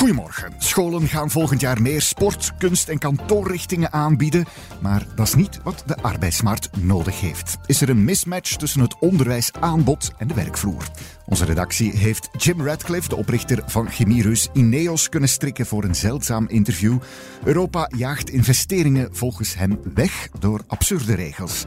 Goedemorgen. Scholen gaan volgend jaar meer sport, kunst en kantoorrichtingen aanbieden. Maar dat is niet wat de arbeidsmarkt nodig heeft. Is er een mismatch tussen het onderwijsaanbod en de werkvloer? Onze redactie heeft Jim Radcliffe, de oprichter van chemiereus Ineos, kunnen strikken voor een zeldzaam interview. Europa jaagt investeringen volgens hem weg door absurde regels.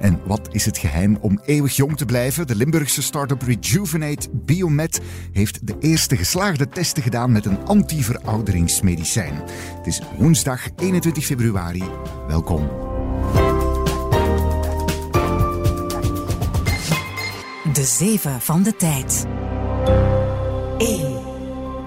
En wat is het geheim om eeuwig jong te blijven? De Limburgse start-up Rejuvenate Biomed heeft de eerste geslaagde testen gedaan met een anti-verouderingsmedicijn. Het is woensdag 21 februari. Welkom. De zeven van de tijd. 1.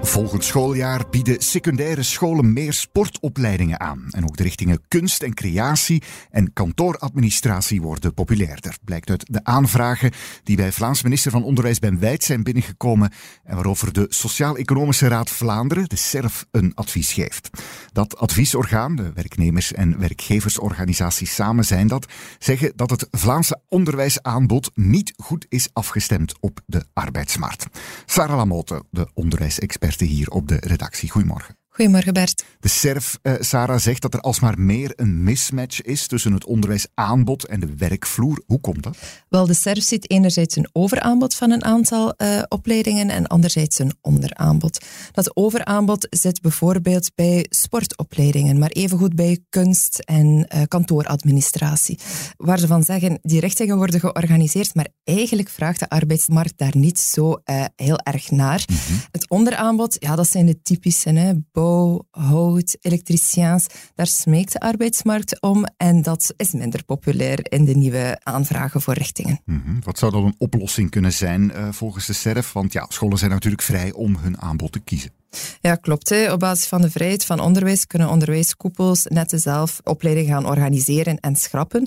Volgend schooljaar bieden secundaire scholen meer sportopleidingen aan. En ook de richtingen kunst en creatie en kantooradministratie worden populairder. Blijkt uit de aanvragen die bij Vlaams minister van Onderwijs Ben Wijd zijn binnengekomen en waarover de Sociaal-Economische Raad Vlaanderen, de SERF, een advies geeft. Dat adviesorgaan, de werknemers- en werkgeversorganisaties samen zijn dat, zeggen dat het Vlaamse onderwijsaanbod niet goed is afgestemd op de arbeidsmarkt. Sarah Lamotte, de onderwijsexpert hier op de redactie. Goedemorgen. Goedemorgen Bert. De SERF, uh, Sarah, zegt dat er alsmaar meer een mismatch is tussen het onderwijsaanbod en de werkvloer. Hoe komt dat? Wel, de SERF ziet enerzijds een overaanbod van een aantal uh, opleidingen en anderzijds een onderaanbod. Dat overaanbod zit bijvoorbeeld bij sportopleidingen, maar evengoed bij kunst- en uh, kantooradministratie. Waar ze van zeggen, die richtingen worden georganiseerd, maar eigenlijk vraagt de arbeidsmarkt daar niet zo heel erg naar. Mm -hmm. Het onderaanbod, ja, dat zijn de typische, hè, bouw, hout, elektriciëns. Daar smeekt de arbeidsmarkt om en dat is minder populair in de nieuwe aanvragen voor richtingen. -hmm. Wat zou dan een oplossing kunnen zijn uh, volgens de SERF? Want ja, scholen zijn natuurlijk vrij om hun aanbod te kiezen. Ja, klopt. Hè. Op basis van de vrijheid van onderwijs kunnen onderwijskoepels net zelf opleidingen gaan organiseren en schrappen.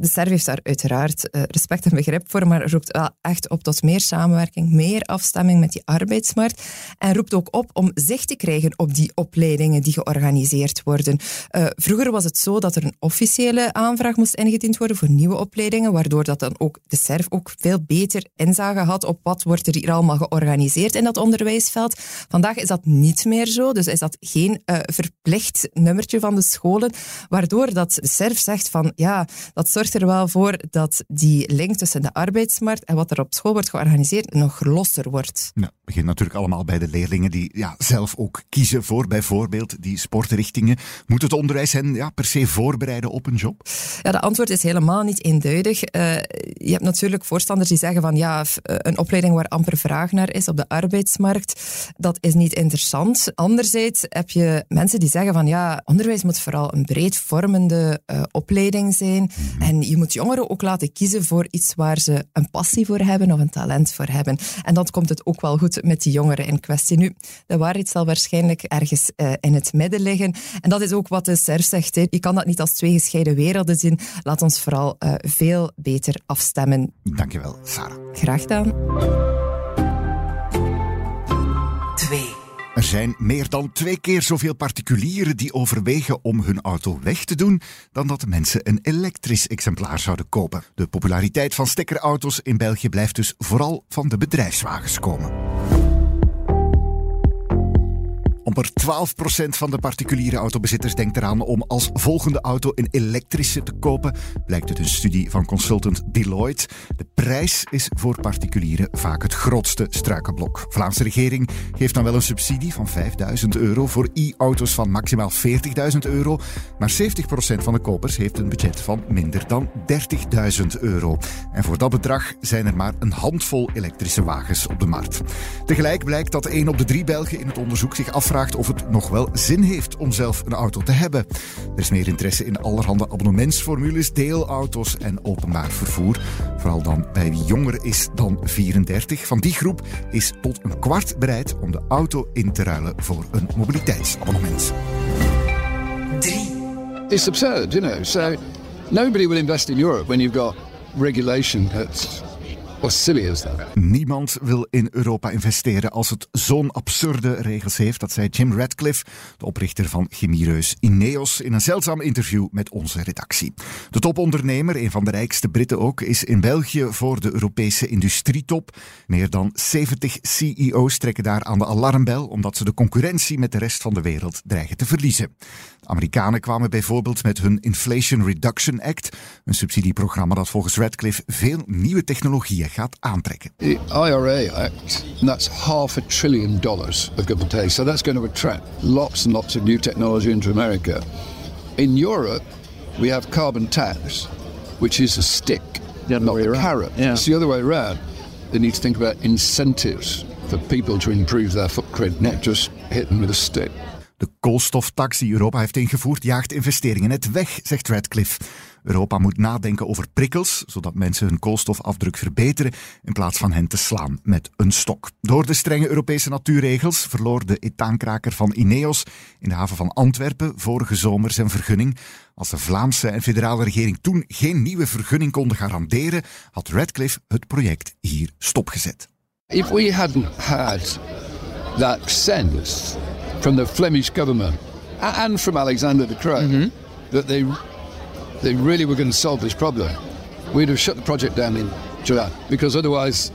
De SERV heeft daar uiteraard respect en begrip voor, maar roept wel echt op tot meer samenwerking, meer afstemming met die arbeidsmarkt en roept ook op om zicht te krijgen op die opleidingen die georganiseerd worden. Uh, vroeger was het zo dat er een officiële aanvraag moest ingediend worden voor nieuwe opleidingen, waardoor dat dan ook de SERV ook veel beter inzage had op wat wordt er hier allemaal georganiseerd in dat onderwijsveld. Vandaag is dat niet meer zo, dus is dat geen uh, verplicht nummertje van de scholen, waardoor dat de SERF zegt van ja, dat zorgt er wel voor dat die link tussen de arbeidsmarkt en wat er op school wordt georganiseerd nog losser wordt. Ja, het begint natuurlijk allemaal bij de leerlingen die ja, zelf ook kiezen voor bijvoorbeeld die sportrichtingen. Moet het onderwijs hen ja, per se voorbereiden op een job? Ja, de antwoord is helemaal niet eenduidig. Uh, je hebt natuurlijk voorstanders die zeggen van ja, een opleiding waar amper vraag naar is op de arbeidsmarkt, dat is niet interessant. Anderzijds heb je mensen die zeggen van ja, onderwijs moet vooral een breed vormende uh, opleiding zijn mm-hmm. en je moet jongeren ook laten kiezen voor iets waar ze een passie voor hebben of een talent voor hebben. En dan komt het ook wel goed met die jongeren in kwestie. Nu, de waarheid zal waarschijnlijk ergens uh, in het midden liggen. En dat is ook wat de SERF zegt. Hè. Je kan dat niet als twee gescheiden werelden zien. Laat ons vooral uh, veel beter afstemmen. Dankjewel, Sarah. Graag gedaan. Er zijn meer dan twee keer zoveel particulieren die overwegen om hun auto weg te doen dan dat mensen een elektrisch exemplaar zouden kopen. De populariteit van stekkerauto's in België blijft dus vooral van de bedrijfswagens komen. Amper 12% van de particuliere autobezitters denkt eraan om als volgende auto een elektrische te kopen, blijkt uit een studie van consultant Deloitte. De prijs is voor particulieren vaak het grootste struikenblok. Vlaamse regering geeft dan wel een subsidie van 5000 euro voor e-auto's van maximaal 40.000 euro, maar 70% van de kopers heeft een budget van minder dan 30.000 euro. En voor dat bedrag zijn er maar een handvol elektrische wagens op de markt. Tegelijk blijkt dat 1 op de 3 Belgen in het onderzoek zich afvraagt of het nog wel zin heeft om zelf een auto te hebben. Er is meer interesse in allerhande abonnementsformules, deelauto's en openbaar vervoer. Vooral dan bij wie jonger is dan 34. Van die groep is tot een kwart bereid om de auto in te ruilen voor een mobiliteitsabonnement. 3. it's absurd, you know. So nobody will invest in Europe when you've got regulation that's silly as that. Niemand wil in Europa investeren als het zo'n absurde regels heeft. Dat zei Jim Radcliffe, de oprichter van chemiereus Ineos, in een zeldzaam interview met onze redactie. De topondernemer, een van de rijkste Britten ook, is in België voor de Europese industrietop. Meer dan 70 CEO's trekken daar aan de alarmbel omdat ze de concurrentie met de rest van de wereld dreigen te verliezen. Amerikanen kwamen bijvoorbeeld met hun Inflation Reduction Act, een subsidieprogramma dat volgens Radcliffe veel nieuwe technologieën gaat aantrekken. The IRA Act, that's half a trillion dollars of give or take. So that's going to attract lots and lots of new technology into America. In Europe, we have carbon tax, which is a stick, not a carrot. Yeah. It's the other way around. They need to think about incentives for people to improve their footprint, not just hit them with a stick. De koolstoftax die Europa heeft ingevoerd jaagt investeringen net weg, zegt Radcliffe. Europa moet nadenken over prikkels, zodat mensen hun koolstofafdruk verbeteren, in plaats van hen te slaan met een stok. Door de strenge Europese natuurregels verloor de etaankraker van Ineos in de haven van Antwerpen vorige zomer zijn vergunning. Als de Vlaamse en federale regering toen geen nieuwe vergunning konden garanderen, had Radcliffe het project hier stopgezet. If we hadn't had that sense from the Flemish government and from Alexander de Croo that they they really were going to solve this problem, we'd have shut the project down in July. Because otherwise,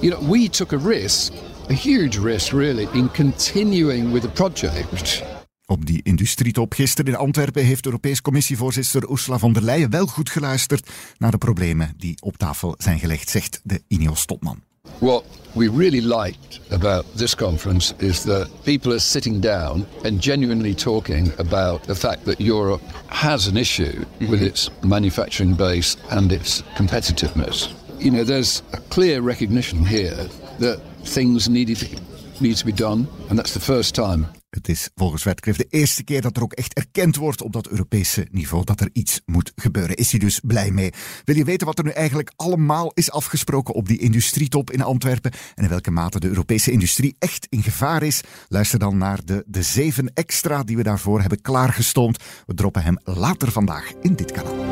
you know, we took a risk, a huge risk really, in continuing with the project. Op die industrietop gisteren in Antwerpen heeft Europees Commissievoorzitter Ursula von der Leyen wel goed geluisterd naar de problemen die op tafel zijn gelegd, zegt de Ineos-topman. What we really liked about this conference is that people are sitting down and genuinely talking about the fact that Europe has an issue mm-hmm. with its manufacturing base and its competitiveness. You know, there's a clear recognition here that things needed need to be done, and that's the first time Het is volgens Radcliffe de eerste keer dat er ook echt erkend wordt op dat Europese niveau dat er iets moet gebeuren. Is hij dus blij mee? Wil je weten wat er nu eigenlijk allemaal is afgesproken op die industrietop in Antwerpen en in welke mate de Europese industrie echt in gevaar is? Luister dan naar de, de zeven extra die we daarvoor hebben klaargestoomd. We droppen hem later vandaag in dit kanaal.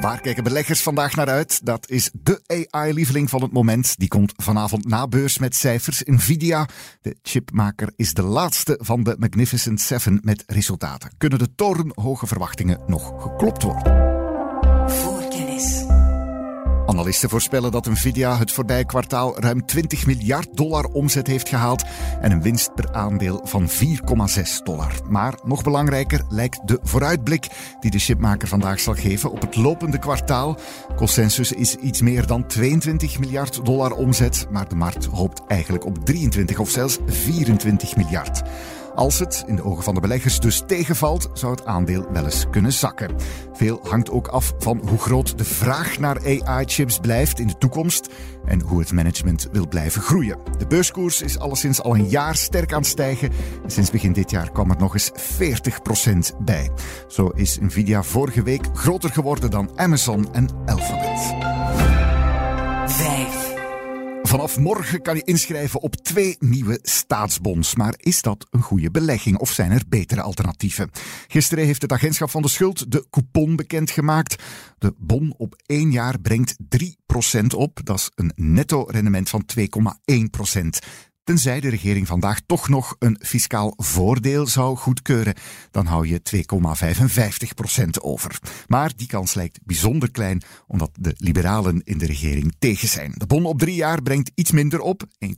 Waar kijken beleggers vandaag naar uit? Dat is de AI-lieveling van het moment. Die komt vanavond na beurs met cijfers. Nvidia, de chipmaker, is de laatste van de Magnificent Seven met resultaten. Kunnen de torenhoge verwachtingen nog geklopt worden? Analisten voorspellen dat Nvidia het voorbije kwartaal ruim 20 miljard dollar omzet heeft gehaald en een winst per aandeel van 4,6 dollar. Maar nog belangrijker lijkt de vooruitblik die de chipmaker vandaag zal geven op het lopende kwartaal. Consensus is iets meer dan 22 miljard dollar omzet, maar de markt hoopt eigenlijk op 23 of zelfs 24 miljard. Als het in de ogen van de beleggers dus tegenvalt, zou het aandeel wel eens kunnen zakken. Veel hangt ook af van hoe groot de vraag naar AI-chips blijft in de toekomst en hoe het management wil blijven groeien. De beurskoers is alleszins al een jaar sterk aan het stijgen. En sinds begin dit jaar kwam er nog eens 40% bij. Zo is Nvidia vorige week groter geworden dan Amazon en Alphabet. 5. Vanaf morgen kan je inschrijven op twee nieuwe staatsbonds. Maar is dat een goede belegging of zijn er betere alternatieven? Gisteren heeft het agentschap van de schuld de coupon bekendgemaakt. De bon op één jaar brengt 3% op. Dat is een netto rendement van 2,1%. Tenzij de regering vandaag toch nog een fiscaal voordeel zou goedkeuren, dan hou je 2,55% over. Maar die kans lijkt bijzonder klein, omdat de liberalen in de regering tegen zijn. De bon op drie jaar brengt iets minder op, 1,75%.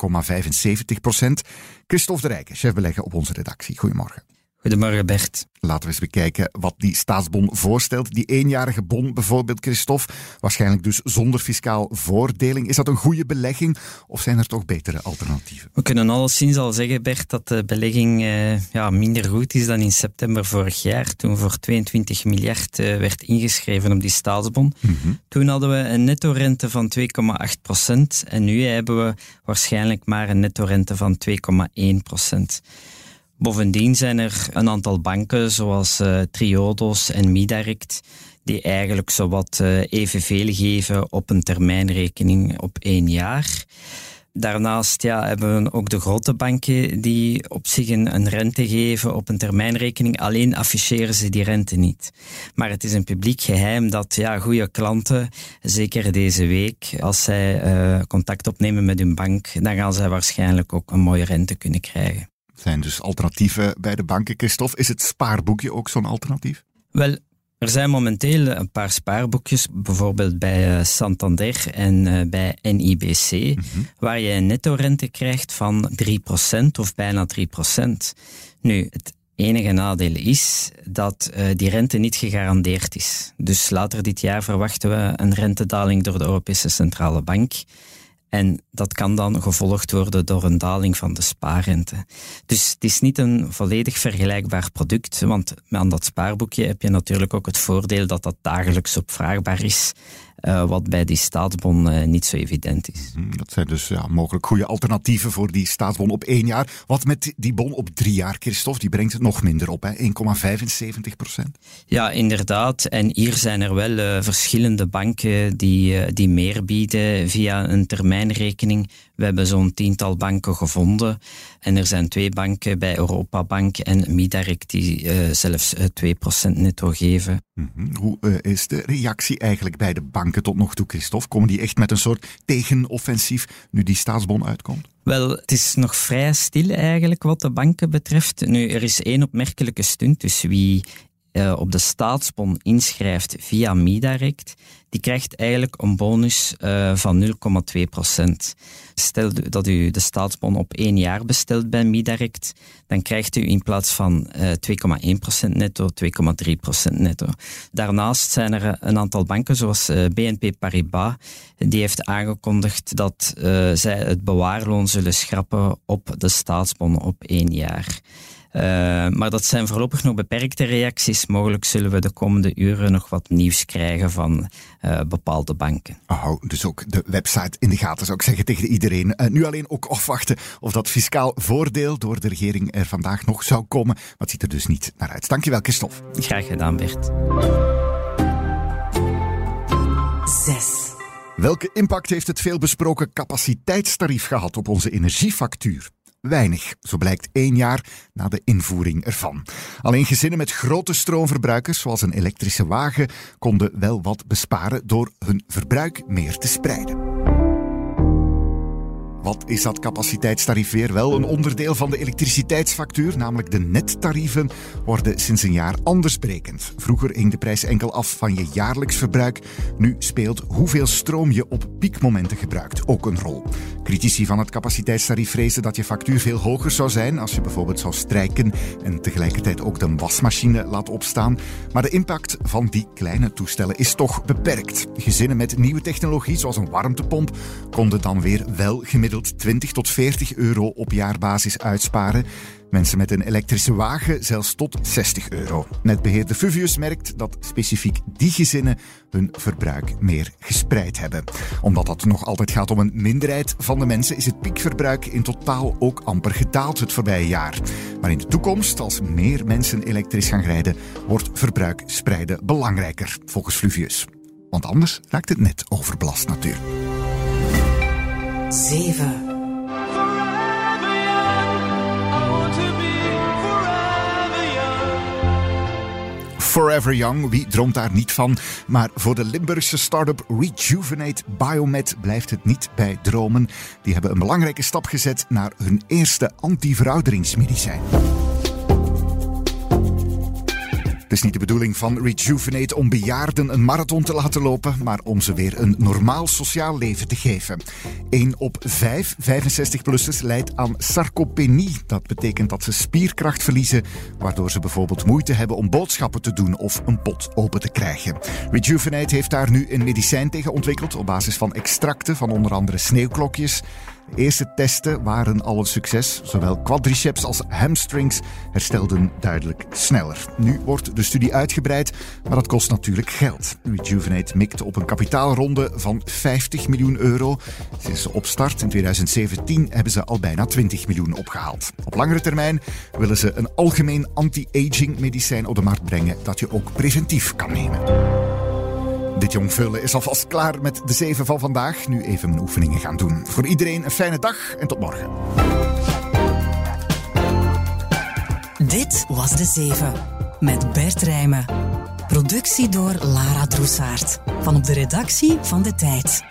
Christophe de Rijken, chef beleggen op onze redactie. Goedemorgen. Goedemorgen Bert. Laten we eens bekijken wat die staatsbon voorstelt. Die eenjarige bon bijvoorbeeld, Christophe, waarschijnlijk dus zonder fiscaal voordeling. Is dat een goede belegging of zijn er toch betere alternatieven? We kunnen alleszins al zeggen, Bert, dat de belegging eh, ja, minder goed is dan in september vorig jaar, toen voor 22 miljard eh, werd ingeschreven op die staatsbon. Toen hadden we een netto-rente van 2,8 procent en nu hebben we waarschijnlijk maar een netto-rente van 2,1 procent. Bovendien zijn er een aantal banken, zoals eh, Triodos en Midirect, die eigenlijk zowat eh, evenveel geven op een termijnrekening op één jaar. Daarnaast ja, hebben we ook de grote banken die op zich een, rente geven op een termijnrekening. Alleen afficheren ze die rente niet. Maar het is een publiek geheim dat ja, goede klanten, zeker deze week, als zij uh, contact opnemen met hun bank, dan gaan zij waarschijnlijk ook een mooie rente kunnen krijgen. Zijn dus alternatieven bij de banken, Christophe? Is het spaarboekje ook zo'n alternatief? Wel, er zijn momenteel een paar spaarboekjes, bijvoorbeeld bij eh, Santander en eh, bij NIBC, mhm. waar je een netto-rente krijgt van 3% of bijna 3%. Nu, het enige nadeel is dat uh, die rente niet gegarandeerd is. Dus later dit jaar verwachten we een rentedaling door de Europese Centrale Bank. En dat kan dan gevolgd worden door een daling van de spaarrente. Dus het is niet een volledig vergelijkbaar product, want aan dat spaarboekje heb je natuurlijk ook het voordeel dat dat dagelijks opvraagbaar is. Uh, wat bij die staatsbon uh, niet zo evident is. Mhm, dat zijn dus ja, mogelijk goede alternatieven voor die staatsbon op één jaar. Wat met die bon op drie jaar, Christophe? Die brengt het nog minder op, 1,75 procent. Ja, inderdaad. En hier zijn er wel uh, verschillende banken die, die meer bieden via een termijnrekening. We hebben zo'n tiental banken gevonden. En er zijn twee banken bij Europabank en Midarek die uh, zelfs 2% netto geven. Mm -hmm. Hoe uh, is de reactie eigenlijk bij de banken tot nog toe, Christophe? Komen die echt met een soort tegenoffensief nu die staatsbon uitkomt? Wel, het is nog vrij stil eigenlijk wat de banken betreft. Nu, er is één opmerkelijke stunt. Dus wie uh, op de staatsbon inschrijft via Midirect, die krijgt eigenlijk een bonus uh, van 0,2 procent. Stel dat u de staatsbon op één jaar bestelt bij Midirect, dan krijgt u in plaats van uh, 2,1 procent netto 2,3 procent netto. Daarnaast zijn er een aantal banken, zoals BNP Paribas, die heeft aangekondigd dat zij het bewaarloon zullen schrappen op de staatsbon op één jaar. Uh, maar dat zijn voorlopig nog beperkte reacties. Mogelijk zullen we de komende uren nog wat nieuws krijgen van uh, bepaalde banken. Oh, dus ook de website in de gaten zou ik zeggen tegen iedereen. Uh, nu alleen ook afwachten of dat fiscaal voordeel door de regering er vandaag nog zou komen. Maar het ziet er dus niet naar uit. Dankjewel, Christophe. Graag gedaan, Bert. Zes. Welke impact heeft het veelbesproken capaciteitstarief gehad op onze energiefactuur? Weinig. Zo blijkt één jaar na de invoering ervan. Alleen gezinnen met grote stroomverbruikers, zoals een elektrische wagen, konden wel wat besparen door hun verbruik meer te spreiden. Wat is dat capaciteitstarief weer? Wel een onderdeel van de elektriciteitsfactuur, namelijk de nettarieven, worden sinds een jaar anders berekend. Vroeger hing de prijs enkel af van je jaarlijks verbruik. Nu speelt hoeveel stroom je op piekmomenten gebruikt ook een rol. Critici van het capaciteitstarief vrezen dat je factuur veel hoger zou zijn als je bijvoorbeeld zou strijken en tegelijkertijd ook de wasmachine laat opstaan. Maar de impact van die kleine toestellen is toch beperkt. Gezinnen met nieuwe technologie, zoals een warmtepomp, konden dan weer wel gemiddeld 20 tot 40 euro op jaarbasis uitsparen. Mensen met een elektrische wagen zelfs tot 60 euro. Netbeheerder Fuvius merkt dat specifiek die gezinnen hun verbruik meer gespreid hebben. Omdat dat nog altijd gaat om een minderheid van de mensen, is het piekverbruik in totaal ook amper gedaald het voorbije jaar. Maar in de toekomst, als meer mensen elektrisch gaan rijden, wordt verbruik spreiden belangrijker, volgens Fluvius. Want anders raakt het net overbelast natuurlijk. 7. Forever Young, wie droomt daar niet van? Maar voor de Limburgse start-up Rejuvenate Biomed blijft het niet bij dromen. Die hebben een belangrijke stap gezet naar hun eerste anti-verouderingsmedicijn. Het is niet de bedoeling van Rejuvenate om bejaarden een marathon te laten lopen, maar om ze weer een normaal sociaal leven te geven. 1 op 5 65-plussers leidt aan sarcopenie. Dat betekent dat ze spierkracht verliezen, waardoor ze bijvoorbeeld moeite hebben om boodschappen te doen of een pot open te krijgen. Rejuvenate heeft daar nu een medicijn tegen ontwikkeld op basis van extracten van onder andere sneeuwklokjes. De eerste testen waren al een succes. Zowel quadriceps als hamstrings herstelden duidelijk sneller. Nu wordt de studie uitgebreid, maar dat kost natuurlijk geld. Rejuvenate mikt op een kapitaalronde van 50 miljoen euro. Sinds de opstart in 2017 hebben ze al bijna 20 miljoen opgehaald. Op langere termijn willen ze een algemeen anti-aging medicijn op de markt brengen dat je ook preventief kan nemen. Dit jong vullen is alvast klaar met de zeven van vandaag. Nu even mijn oefeningen gaan doen. Voor iedereen een fijne dag en tot morgen. Dit was De Zeven met Bert Rijmen. Productie door Lara Droesaert. Van op de redactie van De Tijd.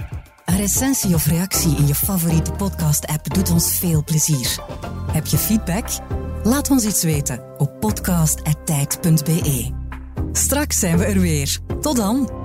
Een recensie of reactie in je favoriete podcast-app doet ons veel plezier. Heb je feedback? Laat ons iets weten op podcast.tijd.be. Straks zijn we er weer. Tot dan!